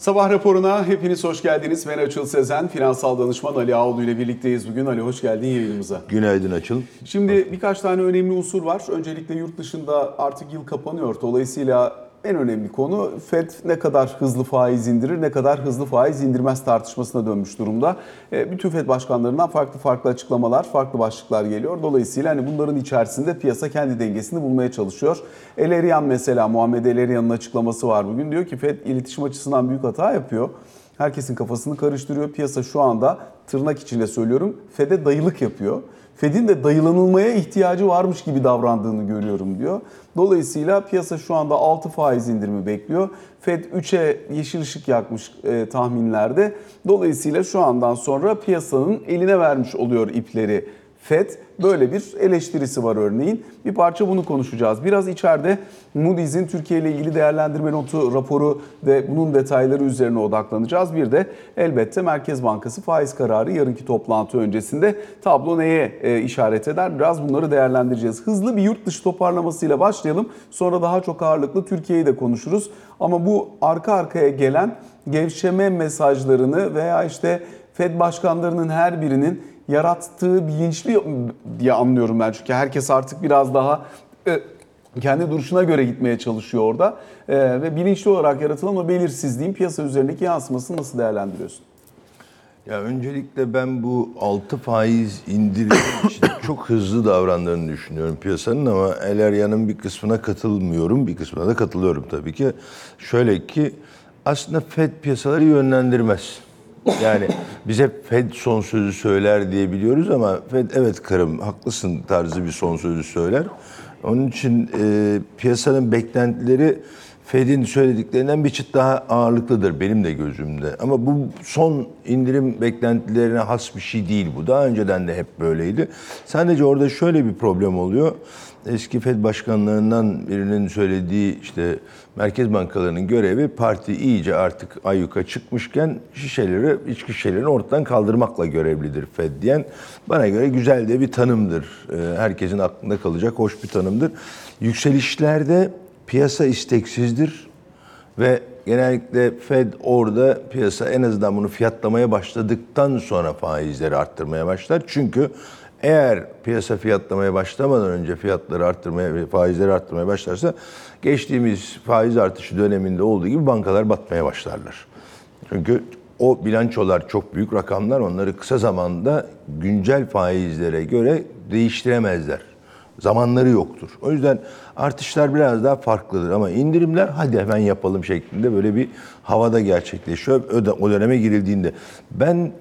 Sabah raporuna hepiniz hoş geldiniz. Ben Açıl Sezen, finansal danışman Ali Ağoğlu ile birlikteyiz bugün. Ali hoş geldin yayınımıza. Günaydın Açıl. Şimdi birkaç tane önemli unsur var. Öncelikle yurt dışında artık yıl kapanıyor. Dolayısıyla en önemli konu FED ne kadar hızlı faiz indirir, ne kadar hızlı faiz indirmez tartışmasına dönmüş durumda. E, Bütün FED başkanlarından farklı farklı açıklamalar, farklı başlıklar geliyor. Dolayısıyla hani bunların içerisinde piyasa kendi dengesini bulmaya çalışıyor. Elerian mesela Muhammed Elerian'ın açıklaması var bugün. Diyor ki FED iletişim açısından büyük hata yapıyor. Herkesin kafasını karıştırıyor. Piyasa şu anda tırnak içinde söylüyorum FED'e dayılık yapıyor. Fed'in de dayılanılmaya ihtiyacı varmış gibi davrandığını görüyorum diyor. Dolayısıyla piyasa şu anda 6 faiz indirimi bekliyor. Fed 3'e yeşil ışık yakmış e, tahminlerde. Dolayısıyla şu andan sonra piyasanın eline vermiş oluyor ipleri FED. Böyle bir eleştirisi var örneğin. Bir parça bunu konuşacağız. Biraz içeride Moody's'in Türkiye ile ilgili değerlendirme notu raporu ve bunun detayları üzerine odaklanacağız. Bir de elbette Merkez Bankası faiz kararı yarınki toplantı öncesinde tablo neye e, işaret eder? Biraz bunları değerlendireceğiz. Hızlı bir yurt dışı toparlamasıyla başlayalım. Sonra daha çok ağırlıklı Türkiye'yi de konuşuruz. Ama bu arka arkaya gelen gevşeme mesajlarını veya işte Fed başkanlarının her birinin yarattığı bilinçli diye anlıyorum ben. Çünkü herkes artık biraz daha e, kendi duruşuna göre gitmeye çalışıyor orada. E, ve bilinçli olarak yaratılan o belirsizliğin piyasa üzerindeki yansımasını nasıl değerlendiriyorsun? Ya öncelikle ben bu 6 faiz indirimi için çok hızlı davrandığını düşünüyorum piyasanın ama Eleryan'ın bir kısmına katılmıyorum. Bir kısmına da katılıyorum tabii ki. Şöyle ki aslında Fed piyasaları yönlendirmez. Yani bize Fed son sözü söyler diye biliyoruz ama Fed evet karım haklısın tarzı bir son sözü söyler. Onun için e, piyasanın beklentileri Fed'in söylediklerinden bir çıt daha ağırlıklıdır benim de gözümde. Ama bu son indirim beklentilerine has bir şey değil bu. Daha önceden de hep böyleydi. Sadece orada şöyle bir problem oluyor. Eski Fed başkanlarından birinin söylediği işte merkez bankalarının görevi parti iyice artık ayyuka çıkmışken şişeleri, içki şişelerini ortadan kaldırmakla görevlidir Fed diyen bana göre güzel de bir tanımdır. Ee, Herkesin aklında kalacak hoş bir tanımdır. Yükselişlerde piyasa isteksizdir ve genellikle Fed orada piyasa en azından bunu fiyatlamaya başladıktan sonra faizleri arttırmaya başlar. Çünkü eğer piyasa fiyatlamaya başlamadan önce fiyatları arttırmaya, faizleri arttırmaya başlarsa geçtiğimiz faiz artışı döneminde olduğu gibi bankalar batmaya başlarlar. Çünkü o bilançolar çok büyük rakamlar onları kısa zamanda güncel faizlere göre değiştiremezler. Zamanları yoktur. O yüzden artışlar biraz daha farklıdır ama indirimler hadi hemen yapalım şeklinde böyle bir havada gerçekleşiyor. O döneme girildiğinde ben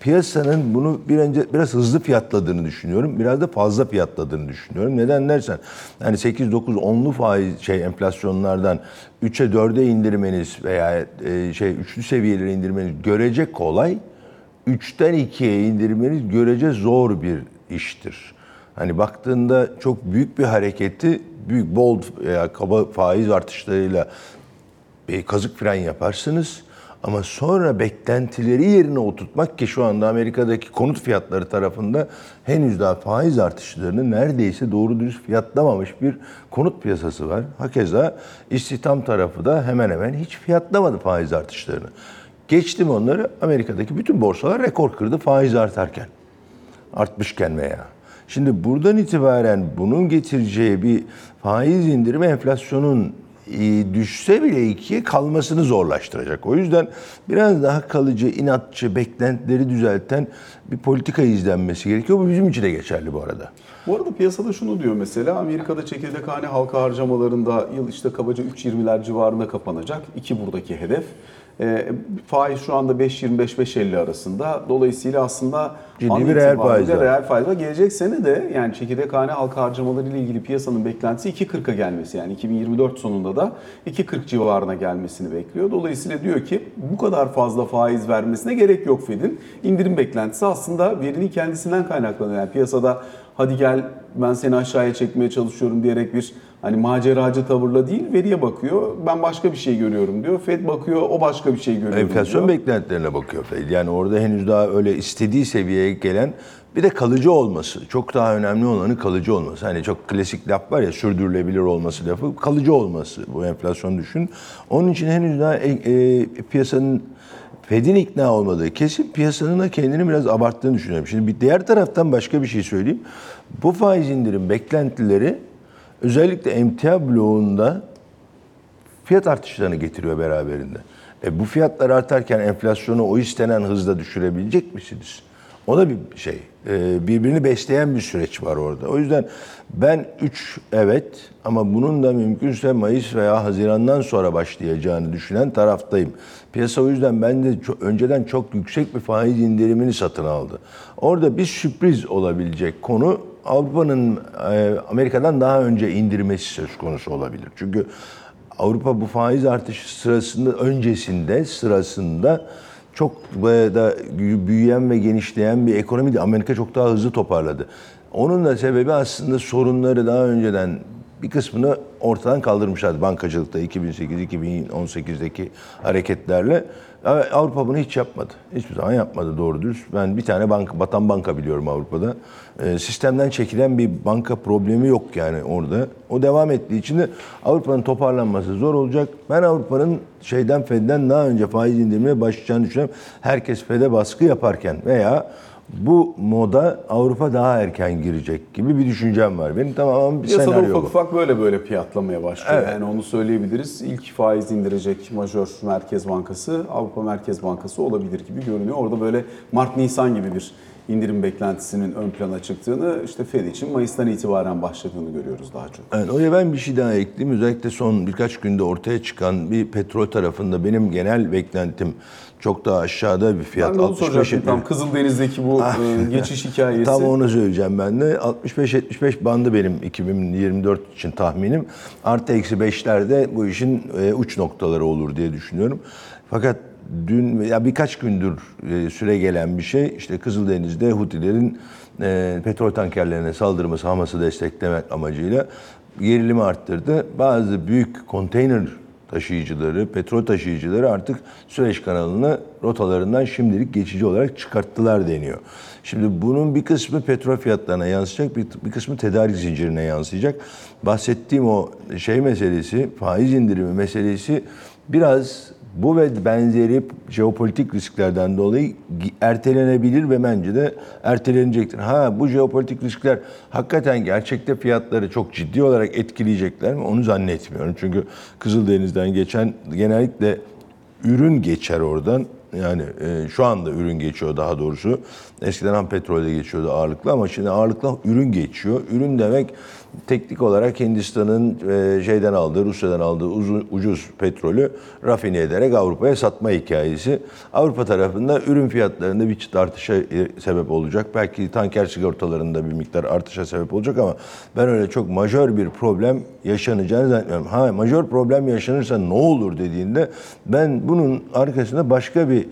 piyasanın bunu bir önce biraz hızlı fiyatladığını düşünüyorum. Biraz da fazla fiyatladığını düşünüyorum. Neden dersen yani 8 9 10'lu faiz şey enflasyonlardan 3'e 4'e indirmeniz veya e, şey üçlü seviyelere indirmeniz görece kolay. 3'ten 2'ye indirmeniz görece zor bir iştir. Hani baktığında çok büyük bir hareketi büyük bold veya kaba faiz artışlarıyla bir kazık fren yaparsınız. Ama sonra beklentileri yerine oturtmak ki şu anda Amerika'daki konut fiyatları tarafında henüz daha faiz artışlarını neredeyse doğru dürüst fiyatlamamış bir konut piyasası var. Hakeza istihdam tarafı da hemen hemen hiç fiyatlamadı faiz artışlarını. Geçtim onları Amerika'daki bütün borsalar rekor kırdı faiz artarken. Artmışken veya. Şimdi buradan itibaren bunun getireceği bir faiz indirimi enflasyonun düşse bile ikiye kalmasını zorlaştıracak. O yüzden biraz daha kalıcı, inatçı, beklentileri düzelten bir politika izlenmesi gerekiyor. Bu bizim için de geçerli bu arada. Bu arada piyasada şunu diyor mesela Amerika'da çekirdekhane halka harcamalarında yıl işte kabaca 3.20'ler civarında kapanacak. İki buradaki hedef. E, faiz şu anda 5.25-5.50 arasında. Dolayısıyla aslında Ciddi an bir reel itibariyle faiz var. Reel faiz var. Gelecek sene de yani çekirdekhane halka harcamaları ile ilgili piyasanın beklentisi 2.40'a gelmesi. Yani 2024 sonunda da 2.40 civarına gelmesini bekliyor. Dolayısıyla diyor ki bu kadar fazla faiz vermesine gerek yok Fed'in. İndirim beklentisi aslında verinin kendisinden kaynaklanıyor. Yani piyasada hadi gel ben seni aşağıya çekmeye çalışıyorum diyerek bir Hani maceracı tavırla değil veriye bakıyor. Ben başka bir şey görüyorum diyor. Fed bakıyor o başka bir şey görüyor Enflasyon diyor. beklentilerine bakıyor Fed. Yani orada henüz daha öyle istediği seviyeye gelen bir de kalıcı olması. Çok daha önemli olanı kalıcı olması. Hani çok klasik laf var ya sürdürülebilir olması lafı. Kalıcı olması bu enflasyon düşün. Onun için henüz daha e, e, piyasanın Fed'in ikna olmadığı kesin piyasanın da kendini biraz abarttığını düşünüyorum. Şimdi bir diğer taraftan başka bir şey söyleyeyim. Bu faiz indirim beklentileri özellikle emtia bloğunda fiyat artışlarını getiriyor beraberinde. E bu fiyatlar artarken enflasyonu o istenen hızla düşürebilecek misiniz? O da bir şey. E, birbirini besleyen bir süreç var orada. O yüzden ben 3 evet ama bunun da mümkünse Mayıs veya Haziran'dan sonra başlayacağını düşünen taraftayım. Piyasa o yüzden bence çok, önceden çok yüksek bir faiz indirimini satın aldı. Orada bir sürpriz olabilecek konu Avrupa'nın e, Amerika'dan daha önce indirmesi söz konusu olabilir. Çünkü Avrupa bu faiz artışı sırasında öncesinde sırasında çok da büyüyen ve genişleyen bir ekonomiydi. Amerika çok daha hızlı toparladı. Onun da sebebi aslında sorunları daha önceden bir kısmını ortadan kaldırmışlardı bankacılıkta 2008-2018'deki hareketlerle. Avrupa bunu hiç yapmadı. Hiçbir zaman yapmadı doğru dürüst. Ben bir tane banka, batan banka biliyorum Avrupa'da. Ee, sistemden çekilen bir banka problemi yok yani orada. O devam ettiği için de Avrupa'nın toparlanması zor olacak. Ben Avrupa'nın şeyden Fed'den daha önce faiz indirimine başlayacağını düşünüyorum. Herkes Fed'e baskı yaparken veya bu moda Avrupa daha erken girecek gibi bir düşüncem var. Benim tamamen bir Piyasada senaryo ufak bu. ufak böyle böyle fiyatlamaya başlıyor. Evet. Yani onu söyleyebiliriz. İlk faiz indirecek majör merkez bankası Avrupa Merkez Bankası olabilir gibi görünüyor. Orada böyle Mart-Nisan gibi bir indirim beklentisinin ön plana çıktığını işte Fed için Mayıs'tan itibaren başladığını görüyoruz daha çok. Evet, oraya ben bir şey daha ekleyeyim. Özellikle son birkaç günde ortaya çıkan bir petrol tarafında benim genel beklentim çok daha aşağıda bir fiyat. Ben de onu 65 soracaktım tam Kızıldeniz'deki bu e, geçiş hikayesi. Tam onu söyleyeceğim ben de. 65-75 bandı benim 2024 için tahminim. Artı eksi 5'lerde bu işin e, uç noktaları olur diye düşünüyorum. Fakat dün ya birkaç gündür e, süre gelen bir şey işte Kızıldeniz'de Hutilerin petrol tankerlerine saldırması Hamas'ı desteklemek amacıyla gerilimi arttırdı. Bazı büyük konteyner taşıyıcıları, petrol taşıyıcıları artık Süveyş kanalını rotalarından şimdilik geçici olarak çıkarttılar deniyor. Şimdi bunun bir kısmı petrol fiyatlarına yansıyacak, bir, bir kısmı tedarik zincirine yansıyacak. Bahsettiğim o şey meselesi, faiz indirimi meselesi biraz bu ve benzeri jeopolitik risklerden dolayı ertelenebilir ve bence de ertelenecektir. Ha bu jeopolitik riskler hakikaten gerçekte fiyatları çok ciddi olarak etkileyecekler mi? Onu zannetmiyorum. Çünkü Kızıldeniz'den geçen genellikle ürün geçer oradan. Yani e, şu anda ürün geçiyor daha doğrusu. Eskiden ham petrolde geçiyordu ağırlıklı ama şimdi ağırlıklı ürün geçiyor. Ürün demek teknik olarak Hindistan'ın e, şeyden aldığı, Rusya'dan aldığı ucuz, ucuz petrolü rafine ederek Avrupa'ya satma hikayesi. Avrupa tarafında ürün fiyatlarında bir çıt artışa e, sebep olacak. Belki tanker sigortalarında bir miktar artışa sebep olacak ama ben öyle çok majör bir problem yaşanacağını zannetmiyorum. Ha majör problem yaşanırsa ne olur dediğinde ben bunun arkasında başka bir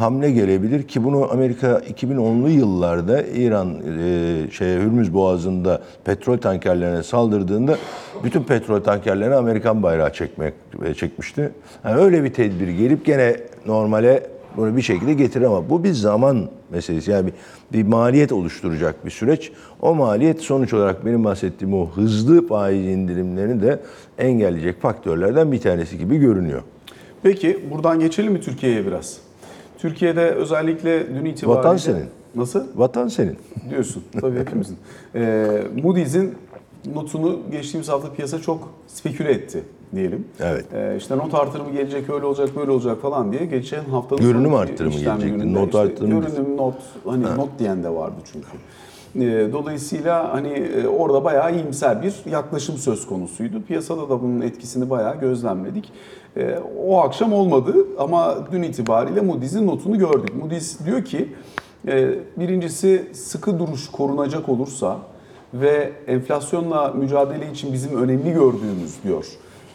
hamle gelebilir ki bunu Amerika 2010'lu yıllarda İran e, şey Hürmüz Boğazı'nda petrol tankerlerine saldırdığında bütün petrol tankerlerine Amerikan bayrağı çekmek e, çekmişti. Yani öyle bir tedbir gelip gene normale bunu bir şekilde getirir ama bu bir zaman meselesi. Yani bir, bir maliyet oluşturacak bir süreç. O maliyet sonuç olarak benim bahsettiğim o hızlı faiz indirimlerini de engelleyecek faktörlerden bir tanesi gibi görünüyor. Peki buradan geçelim mi Türkiye'ye biraz? Türkiye'de özellikle dün itibariyle... Vatan senin. Nasıl? Vatan senin. Diyorsun. Tabii hepimizin. Ee, Moody's'in notunu geçtiğimiz hafta piyasa çok speküle etti diyelim. Evet. Ee, işte not artırımı gelecek, öyle olacak, böyle olacak falan diye geçen haftanın Görünüm artırımı gelecekti, not işte artırımı- Görünüm, not, hani not diyen de vardı çünkü. Ee, Dolayısıyla hani e, orada bayağı iyimser bir yaklaşım söz konusuydu. Piyasada da bunun etkisini bayağı gözlemledik. Ee, O akşam olmadı ama dün itibariyle Moody's'in notunu gördük. Moody's diyor ki e, birincisi sıkı duruş korunacak olursa ve enflasyonla mücadele için bizim önemli gördüğümüz diyor.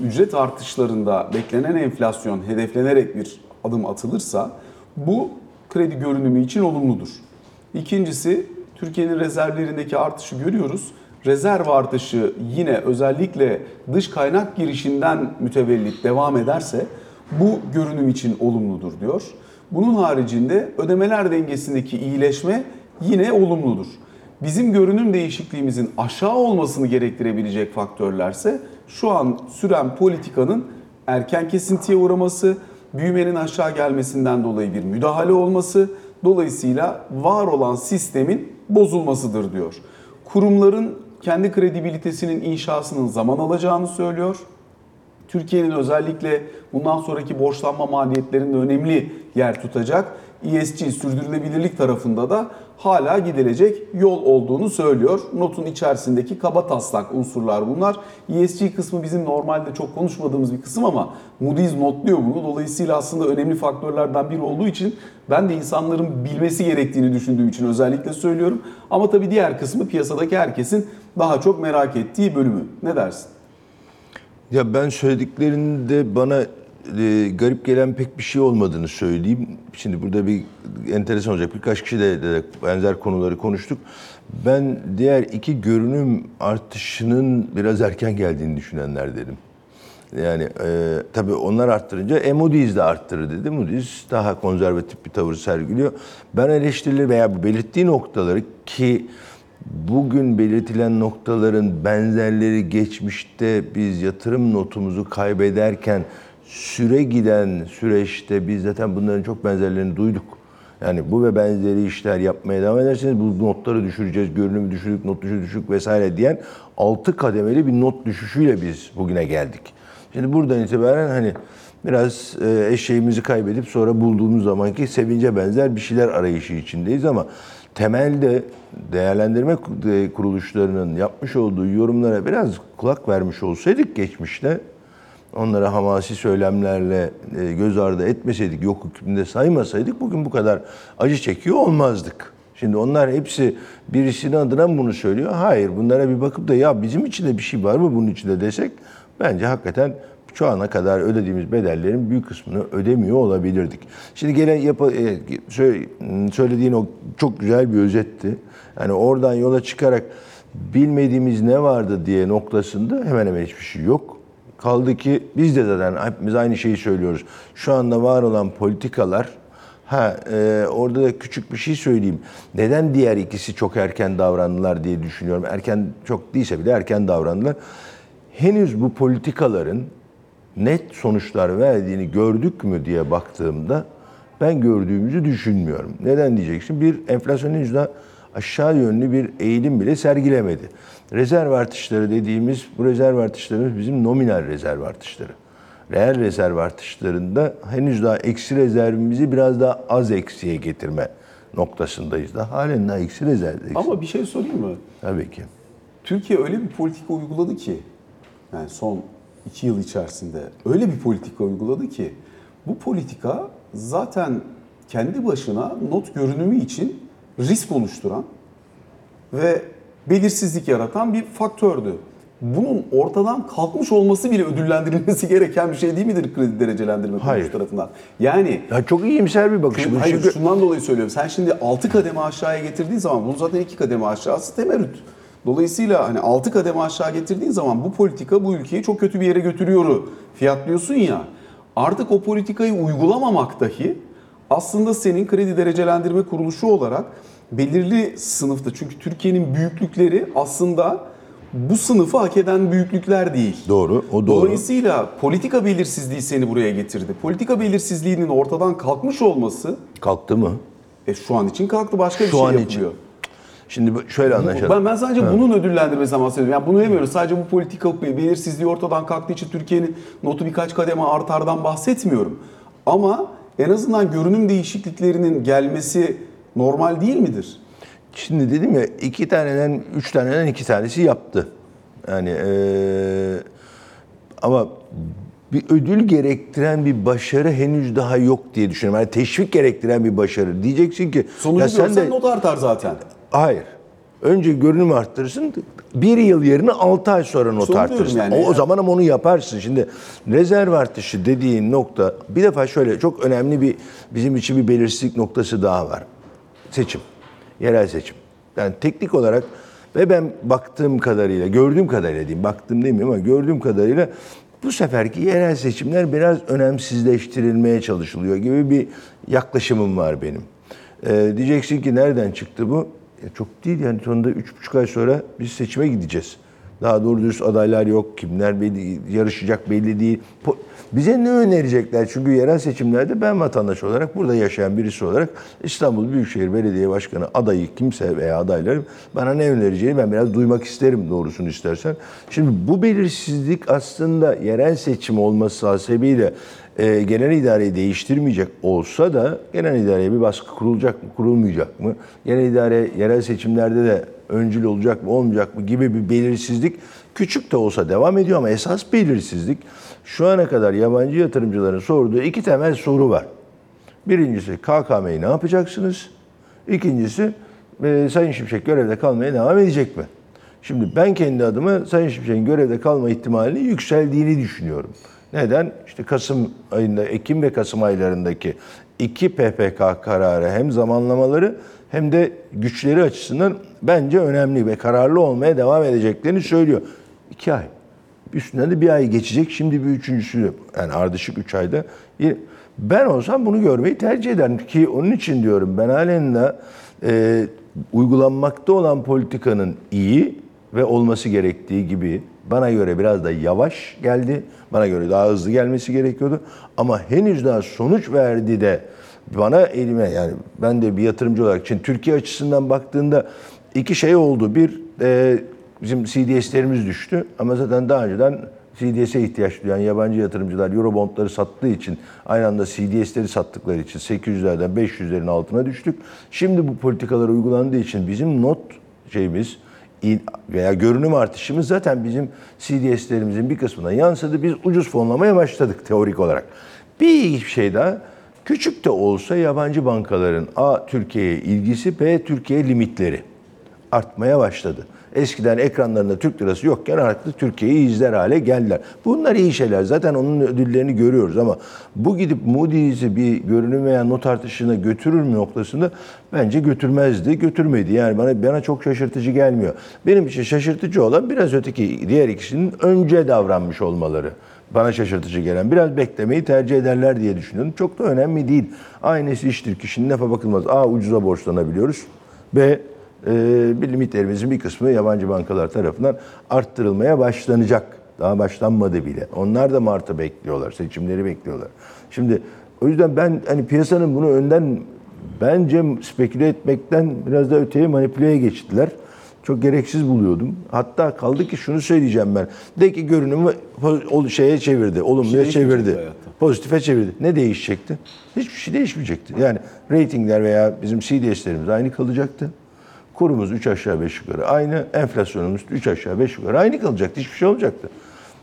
Ücret artışlarında beklenen enflasyon hedeflenerek bir adım atılırsa bu kredi görünümü için olumludur. İkincisi Türkiye'nin rezervlerindeki artışı görüyoruz. Rezerv artışı yine özellikle dış kaynak girişinden mütevellit devam ederse bu görünüm için olumludur diyor. Bunun haricinde ödemeler dengesindeki iyileşme yine olumludur. Bizim görünüm değişikliğimizin aşağı olmasını gerektirebilecek faktörlerse şu an süren politikanın erken kesintiye uğraması, büyümenin aşağı gelmesinden dolayı bir müdahale olması, dolayısıyla var olan sistemin bozulmasıdır diyor. Kurumların kendi kredibilitesinin inşasının zaman alacağını söylüyor. Türkiye'nin özellikle bundan sonraki borçlanma maliyetlerinde önemli yer tutacak ESG sürdürülebilirlik tarafında da hala gidilecek yol olduğunu söylüyor. Notun içerisindeki kaba taslak unsurlar bunlar. ESG kısmı bizim normalde çok konuşmadığımız bir kısım ama Moody's notluyor bunu. Dolayısıyla aslında önemli faktörlerden biri olduğu için ben de insanların bilmesi gerektiğini düşündüğüm için özellikle söylüyorum. Ama tabii diğer kısmı piyasadaki herkesin daha çok merak ettiği bölümü. Ne dersin? Ya ben söylediklerinde bana e, garip gelen pek bir şey olmadığını söyleyeyim. Şimdi burada bir enteresan olacak. Birkaç kişi de, de benzer konuları konuştuk. Ben diğer iki görünüm artışının biraz erken geldiğini düşünenlerdenim. Yani e, tabii onlar arttırınca e, Moody's de arttırır dedi. Moody's daha konservatif bir tavır sergiliyor. Ben eleştirileri veya belirttiği noktaları ki bugün belirtilen noktaların benzerleri geçmişte biz yatırım notumuzu kaybederken süre giden süreçte biz zaten bunların çok benzerlerini duyduk. Yani bu ve benzeri işler yapmaya devam ederseniz bu notları düşüreceğiz, görünümü düşürdük, not düşürdük düşük vesaire diyen altı kademeli bir not düşüşüyle biz bugüne geldik. Şimdi buradan itibaren hani biraz e, eşeğimizi kaybedip sonra bulduğumuz zamanki sevince benzer bir şeyler arayışı içindeyiz ama temelde değerlendirme kuruluşlarının yapmış olduğu yorumlara biraz kulak vermiş olsaydık geçmişte onlara hamasi söylemlerle e, göz ardı etmeseydik, yok hükmünde saymasaydık bugün bu kadar acı çekiyor olmazdık. Şimdi onlar hepsi birisinin adına bunu söylüyor? Hayır. Bunlara bir bakıp da ya bizim içinde bir şey var mı bunun içinde desek bence hakikaten şu ana kadar ödediğimiz bedellerin büyük kısmını ödemiyor olabilirdik. Şimdi gene yap e, söylediğin o çok güzel bir özetti. Yani oradan yola çıkarak bilmediğimiz ne vardı diye noktasında hemen hemen hiçbir şey yok. Kaldı ki biz de zaten hepimiz aynı şeyi söylüyoruz. Şu anda var olan politikalar Ha, e, orada da küçük bir şey söyleyeyim. Neden diğer ikisi çok erken davrandılar diye düşünüyorum. Erken çok değilse bile erken davrandılar. Henüz bu politikaların net sonuçlar verdiğini gördük mü diye baktığımda ben gördüğümüzü düşünmüyorum. Neden diyeceksin? Bir, enflasyon henüz aşağı yönlü bir eğilim bile sergilemedi. Rezerv artışları dediğimiz, bu rezerv artışlarımız bizim nominal rezerv artışları. Reel rezerv artışlarında henüz daha eksi rezervimizi biraz daha az eksiye getirme noktasındayız. da halen daha eksi rezervdeyiz. Ama bir şey sorayım mı? Tabii ki. Türkiye öyle bir politika uyguladı ki, yani son iki yıl içerisinde öyle bir politika uyguladı ki, bu politika zaten kendi başına not görünümü için risk oluşturan ve belirsizlik yaratan bir faktördü. Bunun ortadan kalkmış olması bile ödüllendirilmesi gereken bir şey değil midir kredi derecelendirme kuruluşu tarafından? Yani Ya çok iyimser bir bakış. bu. hayır Çünkü şundan dolayı söylüyorum. Sen şimdi 6 kademe aşağıya getirdiğin zaman bunun zaten 2 kademe aşağısı temerrüt. Dolayısıyla hani 6 kademe aşağı getirdiğin zaman bu politika bu ülkeyi çok kötü bir yere götürüyor fiyatlıyorsun ya. Artık o politikayı uygulamamak dahi aslında senin kredi derecelendirme kuruluşu olarak belirli sınıfta çünkü Türkiye'nin büyüklükleri aslında bu sınıfı hak eden büyüklükler değil. Doğru, o doğru. Dolayısıyla politika belirsizliği seni buraya getirdi. Politika belirsizliğinin ortadan kalkmış olması kalktı mı? e, şu an için kalktı başka bir Şu şey an yapılıyor. için. Şimdi şöyle anlaşalım. Ben, ben sadece bunun ödüllendirmesinden bahsediyorum. Yani bunu demiyorum. Sadece bu politika belirsizliği ortadan kalktığı için Türkiye'nin notu birkaç kademe artardan bahsetmiyorum. Ama en azından görünüm değişikliklerinin gelmesi normal değil midir? Şimdi dedim ya iki taneden, üç taneden iki tanesi yaptı. Yani eee, ama bir ödül gerektiren bir başarı henüz daha yok diye düşünüyorum. Yani teşvik gerektiren bir başarı. Diyeceksin ki Sonucu ya sen de not artar zaten. hayır. Önce görünüm arttırırsın. Bir yıl yerine altı ay sonra not diyorum yani o, o zaman ama onu yaparsın. Şimdi rezerv artışı dediğin nokta bir defa şöyle çok önemli bir bizim için bir belirsizlik noktası daha var. Seçim. Yerel seçim. Yani teknik olarak Ve ben baktığım kadarıyla, gördüğüm kadarıyla diyeyim, baktım demiyorum ama gördüğüm kadarıyla bu seferki yerel seçimler biraz önemsizleştirilmeye çalışılıyor gibi bir yaklaşımım var benim. Ee, diyeceksin ki nereden çıktı bu? E, çok değil yani sonunda üç buçuk ay sonra biz seçime gideceğiz. Daha doğru dürüst adaylar yok. Kimler belli, yarışacak belli değil. Po- Bize ne önerecekler? Çünkü yerel seçimlerde ben vatandaş olarak, burada yaşayan birisi olarak İstanbul Büyükşehir Belediye Başkanı adayı kimse veya adayları bana ne önereceğini ben biraz duymak isterim doğrusunu istersen. Şimdi bu belirsizlik aslında yerel seçim olması hasebiyle e, genel idareyi değiştirmeyecek olsa da genel idareye bir baskı kurulacak mı, kurulmayacak mı? Genel idare yerel seçimlerde de öncül olacak mı, olmayacak mı gibi bir belirsizlik küçük de olsa devam ediyor ama esas belirsizlik şu ana kadar yabancı yatırımcıların sorduğu iki temel soru var. Birincisi KKM'yi ne yapacaksınız? İkincisi e, Sayın Şimşek görevde kalmaya devam edecek mi? Şimdi ben kendi adıma Sayın Şimşek'in görevde kalma ihtimalini yükseldiğini düşünüyorum. Neden? İşte Kasım ayında, Ekim ve Kasım aylarındaki iki PPK kararı hem zamanlamaları hem de güçleri açısından bence önemli ve kararlı olmaya devam edeceklerini söylüyor. İki ay. Üstünden de bir ay geçecek. Şimdi bir üçüncüsü yani ardışık üç ayda. Ben olsam bunu görmeyi tercih ederim ki onun için diyorum ben halen de e, uygulanmakta olan politikanın iyi ve olması gerektiği gibi bana göre biraz da yavaş geldi. Bana göre daha hızlı gelmesi gerekiyordu. Ama henüz daha sonuç verdi de bana elime yani ben de bir yatırımcı olarak için Türkiye açısından baktığında iki şey oldu. Bir e, bizim CDS'lerimiz düştü ama zaten daha önceden CDS'e ihtiyaç duyan yabancı yatırımcılar Eurobondları sattığı için aynı anda CDS'leri sattıkları için 800'lerden 500'lerin altına düştük. Şimdi bu politikalar uygulandığı için bizim not şeyimiz veya görünüm artışımız zaten bizim CDS'lerimizin bir kısmına yansıdı. Biz ucuz fonlamaya başladık teorik olarak. Bir şey daha küçük de olsa yabancı bankaların A Türkiye'ye ilgisi B Türkiye limitleri artmaya başladı. Eskiden ekranlarında Türk lirası yokken artık Türkiye'yi izler hale geldiler. Bunlar iyi şeyler. Zaten onun ödüllerini görüyoruz ama bu gidip Moody's'i bir görünüm veya not artışına götürür mü noktasında bence götürmezdi, götürmedi. Yani bana bana çok şaşırtıcı gelmiyor. Benim için şaşırtıcı olan biraz öteki diğer ikisinin önce davranmış olmaları. Bana şaşırtıcı gelen biraz beklemeyi tercih ederler diye düşünüyorum. Çok da önemli değil. Aynısı iştir kişinin lafa bakılmaz. A ucuza borçlanabiliyoruz. B bir limitlerimizin bir kısmı yabancı bankalar tarafından arttırılmaya başlanacak. Daha başlanmadı bile. Onlar da Mart'ı bekliyorlar, seçimleri bekliyorlar. Şimdi o yüzden ben hani piyasanın bunu önden bence speküle etmekten biraz da öteye manipüleye geçtiler. Çok gereksiz buluyordum. Hatta kaldı ki şunu söyleyeceğim ben. De ki görünümü şeye çevirdi, olumluya Şey çevirdi. Pozitife çevirdi. Ne değişecekti? Hiçbir şey değişmeyecekti. Yani reytingler veya bizim CDS'lerimiz aynı kalacaktı. Kurumuz 3 aşağı 5 yukarı aynı. Enflasyonumuz 3 aşağı 5 yukarı aynı kalacaktı. Hiçbir şey olmayacaktı.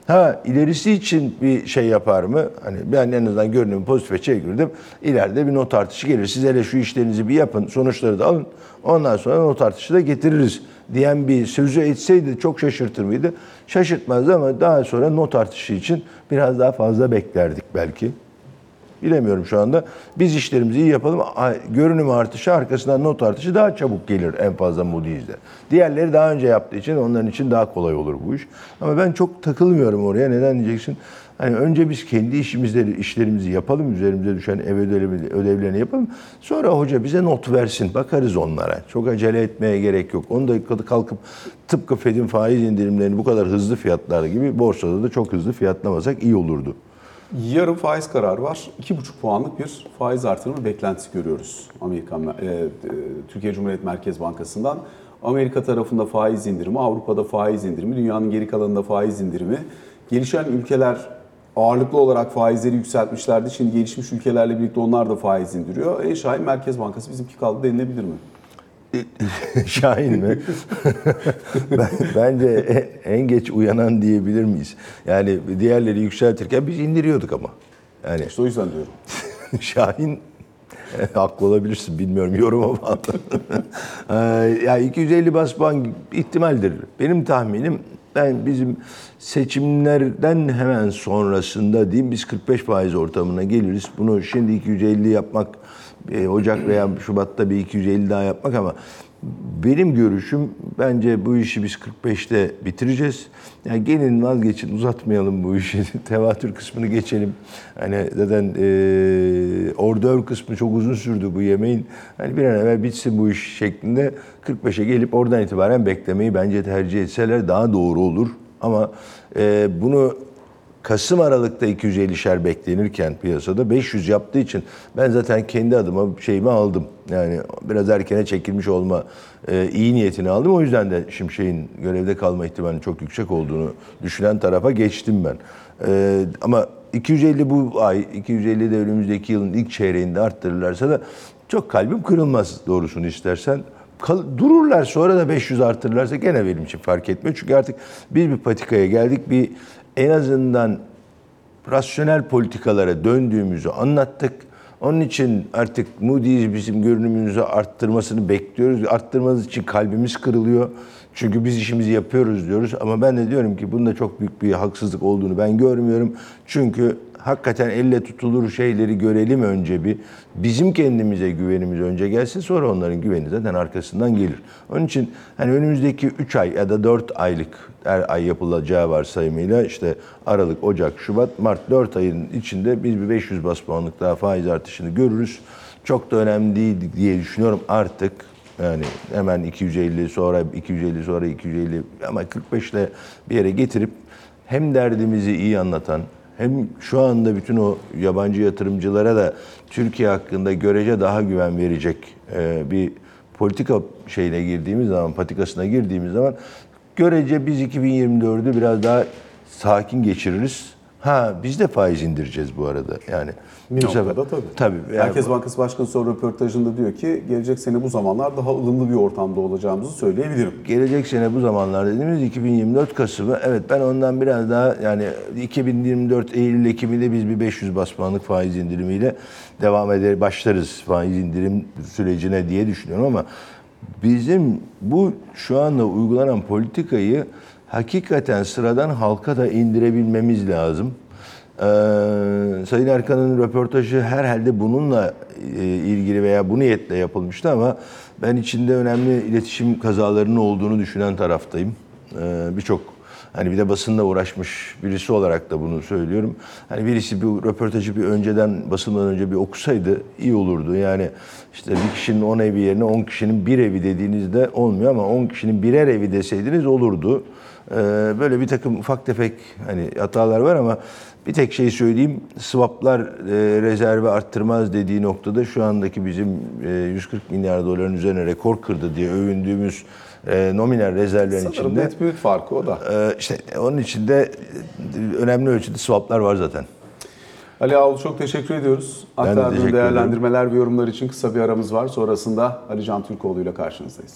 Ha ilerisi için bir şey yapar mı? Hani ben en azından görünümü pozitife çevirdim. İleride bir not artışı gelir. Siz hele şu işlerinizi bir yapın. Sonuçları da alın. Ondan sonra not artışı da getiririz diyen bir sözü etseydi çok şaşırtır mıydı? Şaşırtmazdı ama daha sonra not artışı için biraz daha fazla beklerdik belki. Bilemiyorum şu anda. Biz işlerimizi iyi yapalım. Görünüm artışı arkasından not artışı daha çabuk gelir en fazla Moody's'de. Diğerleri daha önce yaptığı için onların için daha kolay olur bu iş. Ama ben çok takılmıyorum oraya. Neden diyeceksin? Hani önce biz kendi işimizleri, işlerimizi yapalım, üzerimize düşen ev ödevlerini, ödevlerini yapalım. Sonra hoca bize not versin, bakarız onlara. Çok acele etmeye gerek yok. Onu da kalkıp tıpkı Fed'in faiz indirimlerini bu kadar hızlı fiyatlar gibi borsada da çok hızlı fiyatlamasak iyi olurdu. Yarın faiz kararı var. 2,5 puanlık bir faiz artırımı beklentisi görüyoruz Amerikan e, e, Türkiye Cumhuriyet Merkez Bankası'ndan. Amerika tarafında faiz indirimi, Avrupa'da faiz indirimi, dünyanın geri kalanında faiz indirimi. Gelişen ülkeler ağırlıklı olarak faizleri yükseltmişlerdi. Şimdi gelişmiş ülkelerle birlikte onlar da faiz indiriyor. En şahin Merkez Bankası bizimki kaldı denilebilir mi? Şahin mi? Ben- Bence en geç uyanan diyebilir miyiz? Yani diğerleri yükseltirken biz indiriyorduk ama. Yani İşte o yüzden diyorum. Şahin haklı olabilirsin bilmiyorum yoruma bağlı. Ee, ya 250 bas puan ihtimaldir. Benim tahminim ben bizim seçimlerden hemen sonrasında diyeyim biz 45 faiz ortamına geliriz. Bunu şimdi 250 yapmak e, Ocak veya Şubat'ta bir 250 daha yapmak ama Benim görüşüm bence bu işi biz 45'te bitireceğiz. Yani gelin vazgeçin uzatmayalım bu işi. Tevatür kısmını geçelim. Hani zaten e, ordör kısmı çok uzun sürdü bu yemeğin. Hani bir an evvel bitsin bu iş şeklinde 45'e gelip oradan itibaren beklemeyi bence tercih etseler daha doğru olur. Ama e, bunu Kasım Aralık'ta 250'şer beklenirken piyasada 500 yaptığı için ben zaten kendi adıma şeyimi aldım. Yani biraz erkene çekilmiş olma e, iyi niyetini aldım. O yüzden de Şimşek'in görevde kalma ihtimalinin çok yüksek olduğunu düşünen tarafa geçtim ben. E, ama 250 bu ay, 250 de önümüzdeki yılın ilk çeyreğinde arttırırlarsa da çok kalbim kırılmaz doğrusunu istersen. Kal- dururlar sonra da 500 artırırlarsa gene benim için fark etmiyor. Çünkü artık biz bir patikaya geldik. Bir en azından rasyonel politikalara döndüğümüzü anlattık. Onun için artık Moody's bizim görünümümüzü arttırmasını bekliyoruz. Arttırmanız için kalbimiz kırılıyor. Çünkü biz işimizi yapıyoruz diyoruz. Ama ben de diyorum ki bunda çok büyük bir haksızlık olduğunu ben görmüyorum. Çünkü hakikaten elle tutulur şeyleri görelim önce bir. Bizim kendimize güvenimiz önce gelsin sonra onların güveni zaten arkasından gelir. Onun için hani önümüzdeki 3 ay ya da 4 aylık her ay yapılacağı varsayımıyla işte Aralık, Ocak, Şubat, Mart 4 ayın içinde biz bir 500 bas puanlık daha faiz artışını görürüz. Çok da önemli değil diye düşünüyorum artık. Yani hemen 250 sonra 250 sonra 250 ama 45 ile bir yere getirip hem derdimizi iyi anlatan hem şu anda bütün o yabancı yatırımcılara da Türkiye hakkında görece daha güven verecek e, bir politika şeyine girdiğimiz zaman, patikasına girdiğimiz zaman görece biz 2024'ü biraz daha sakin geçiririz. Ha biz de faiz indireceğiz bu arada. Yani Bir bu sefer- noktada tabii. Tabii. yani- Merkez Bankası Başkanı sonra röportajında diyor ki gelecek sene bu zamanlar daha ılımlı bir ortamda olacağımızı söyleyebilirim. gelecek sene bu zamanlar dediğimiz 2024 Kasım'ı evet ben ondan biraz daha yani 2024 Eylül Ekim'de biz bir 500 bas puanlık faiz indirimiyle devam eder başlarız faiz indirim sürecine diye düşünüyorum ama bizim bu şu anda uygulanan politikayı hakikaten sıradan halka da indirebilmemiz lazım. Ee, Sayın Erkan'ın röportajı herhalde bununla e, ilgili veya bu niyetle yapılmıştı ama ben içinde önemli iletişim kazalarının olduğunu düşünen taraftayım. Ee, Birçok hani bir de basınla uğraşmış birisi olarak da bunu söylüyorum. Hani birisi bir röportajı bir önceden basından önce bir okusaydı iyi olurdu. Yani işte bir kişinin 10 evi yerine 10 kişinin bir evi dediğinizde olmuyor ama 10 kişinin birer evi deseydiniz olurdu. Ee, Böyle bir takım ufak tefek hani hatalar var ama bir tek şey söyleyeyim. Swaplar e, rezervi arttırmaz dediği noktada şu andaki bizim e, 140 milyar doların üzerine rekor kırdı diye övündüğümüz e, nominal rezervlerin Sanırım içinde net büyük farkı o da. e, işte onun içinde e, önemli ölçüde swaplar var zaten. Ali Ağul çok teşekkür ediyoruz. Ben de teşekkür ederim. değerlendirmeler ve yorumlar için kısa bir aramız var. Sonrasında Ali Can Türkoğlu ile karşınızdayız.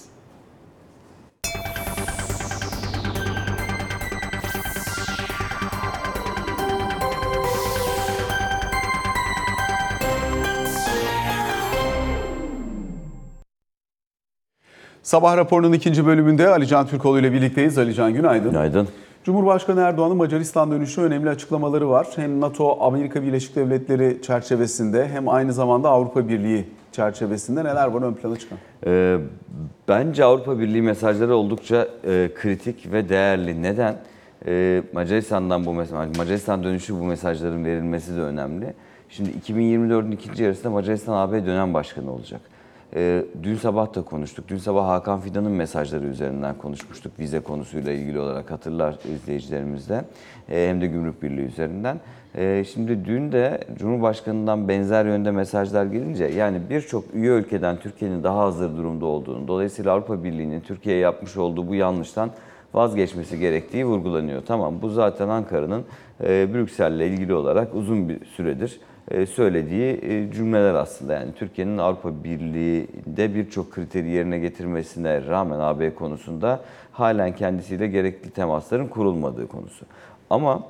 Sabah raporunun ikinci bölümünde Ali Can Türkoğlu ile birlikteyiz. Ali Can günaydın. Günaydın. Cumhurbaşkanı Erdoğan'ın Macaristan dönüşü önemli açıklamaları var. Hem NATO, Amerika Birleşik Devletleri çerçevesinde hem aynı zamanda Avrupa Birliği çerçevesinde neler var ön plana çıkan? Ee, bence Avrupa Birliği mesajları oldukça e, kritik ve değerli. Neden? Ee, Macaristan'dan bu mesaj, Macaristan dönüşü bu mesajların verilmesi de önemli. Şimdi 2024'ün ikinci yarısında Macaristan AB dönem başkanı olacak. Ee, dün sabah da konuştuk. Dün sabah Hakan Fidan'ın mesajları üzerinden konuşmuştuk. Vize konusuyla ilgili olarak hatırlar izleyicilerimiz de. Ee, hem de Gümrük Birliği üzerinden. Ee, şimdi dün de Cumhurbaşkanı'ndan benzer yönde mesajlar gelince yani birçok üye ülkeden Türkiye'nin daha hazır durumda olduğunu, dolayısıyla Avrupa Birliği'nin Türkiye'ye yapmış olduğu bu yanlıştan vazgeçmesi gerektiği vurgulanıyor. Tamam bu zaten Ankara'nın e, Brüksel'le ilgili olarak uzun bir süredir söylediği e, cümleler aslında. Yani Türkiye'nin Avrupa Birliği'de birçok kriteri yerine getirmesine rağmen AB konusunda halen kendisiyle gerekli temasların kurulmadığı konusu. Ama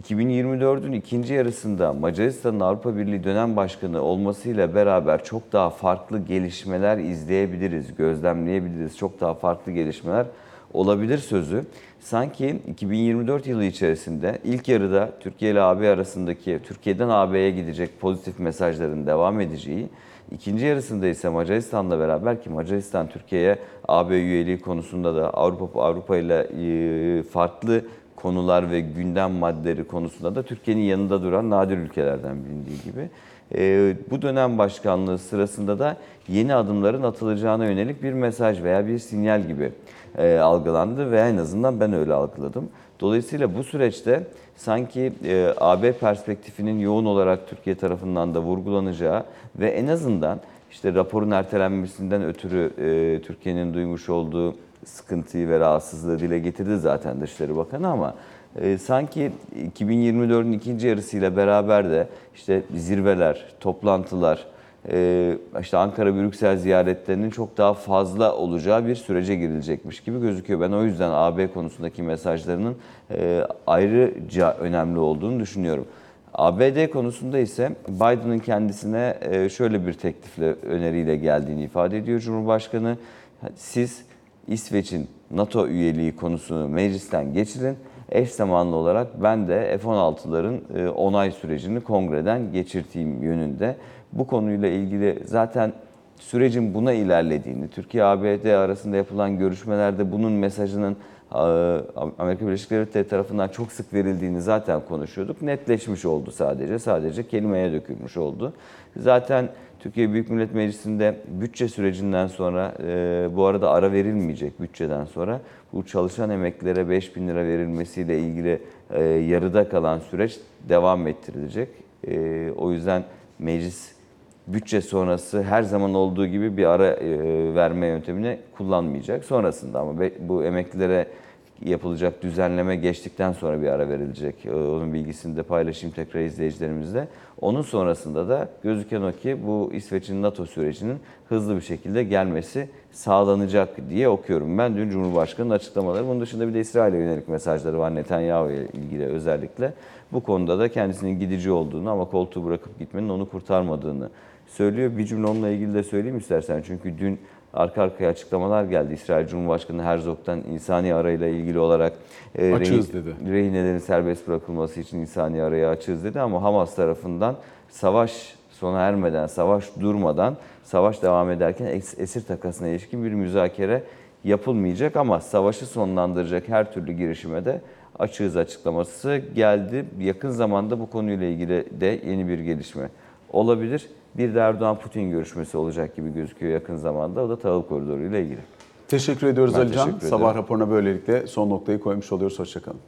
2024'ün ikinci yarısında Macaristan'ın Avrupa Birliği dönem başkanı olmasıyla beraber çok daha farklı gelişmeler izleyebiliriz, gözlemleyebiliriz. Çok daha farklı gelişmeler olabilir sözü sanki 2024 yılı içerisinde ilk yarıda Türkiye ile AB arasındaki Türkiye'den AB'ye gidecek pozitif mesajların devam edeceği, ikinci yarısında ise Macaristan'la beraber ki Macaristan Türkiye'ye AB üyeliği konusunda da Avrupa Avrupa ile e, farklı konular ve gündem maddeleri konusunda da Türkiye'nin yanında duran nadir ülkelerden bilindiği gibi. e, bu dönem başkanlığı sırasında da yeni adımların atılacağına yönelik bir mesaj veya bir sinyal gibi e, algılandı ve en azından ben öyle algıladım. Dolayısıyla bu süreçte sanki e, AB perspektifinin yoğun olarak Türkiye tarafından da vurgulanacağı ve en azından işte raporun ertelenmesinden ötürü e, Türkiye'nin duymuş olduğu sıkıntıyı ve rahatsızlığı dile getirdi zaten Dışişleri Bakanı ama e, sanki 2024'ün ikinci yarısıyla beraber de işte zirveler, toplantılar, işte Ankara-Brüksel ziyaretlerinin çok daha fazla olacağı bir sürece girilecekmiş gibi gözüküyor. Ben o yüzden AB konusundaki mesajlarının e, ayrıca önemli olduğunu düşünüyorum. ABD konusunda ise Biden'ın kendisine e, şöyle bir teklifle, öneriyle geldiğini ifade ediyor Cumhurbaşkanı. Siz İsveç'in NATO üyeliği konusunu meclisten geçirin. Eş zamanlı olarak ben de F-16'ların e, onay sürecini kongreden geçirteyim yönünde. Bu konuyla ilgili zaten sürecin buna ilerlediğini, Türkiye-ABD arasında yapılan görüşmelerde bunun mesajının e, Amerika Birleşik Devletleri tarafından çok sık verildiğini zaten konuşuyorduk. Netleşmiş oldu sadece. Sadece kelimeye dökülmüş oldu. Zaten Türkiye Büyük Millet Meclisi'nde bütçe sürecinden sonra, e, bu arada ara verilmeyecek bütçeden sonra, bu çalışan emeklilere 5 bin lira verilmesiyle ilgili e, yarıda kalan süreç devam ettirilecek. O yüzden meclis bütçe sonrası her zaman olduğu gibi bir ara e, verme yöntemini kullanmayacak. Sonrasında ama bu emeklilere yapılacak düzenleme geçtikten sonra bir ara verilecek. E, Onun bilgisini de paylaşayım tekrar izleyicilerimizle. Onun sonrasında da gözüken o ki bu İsveç'in NATO sürecinin hızlı bir şekilde gelmesi sağlanacak diye okuyorum. Ben dün Cumhurbaşkanı'nın açıklamaları. Bunun dışında bir de İsrail'e yönelik mesajları var Netanyahu ile ilgili özellikle. Bu konuda da kendisinin gidici olduğunu ama koltuğu bırakıp gitmenin onu kurtarmadığını söylüyor. Bir cümle onunla ilgili de söyleyeyim istersen. Çünkü dün arka arkaya açıklamalar geldi. İsrail Cumhurbaşkanı Herzog'dan insani arayla ilgili olarak e, Açığız rehin- dedi. rehinelerin serbest bırakılması için insani arayı açığız dedi ama Hamas tarafından savaş sona ermeden, savaş durmadan, savaş devam ederken es- esir takasına ilişkin bir müzakere yapılmayacak ama savaşı sonlandıracak her türlü girişime de açığız açıklaması geldi. Yakın zamanda bu konuyla ilgili de yeni bir gelişme olabilir. Bir de Erdoğan-Putin görüşmesi olacak gibi gözüküyor yakın zamanda. O da tahıl koridoru ile ilgili. Teşekkür ediyoruz Ben Alican. teşekkür. Sabah raporuna böylelikle son noktayı koymuş oluyoruz. Hoşçakalın.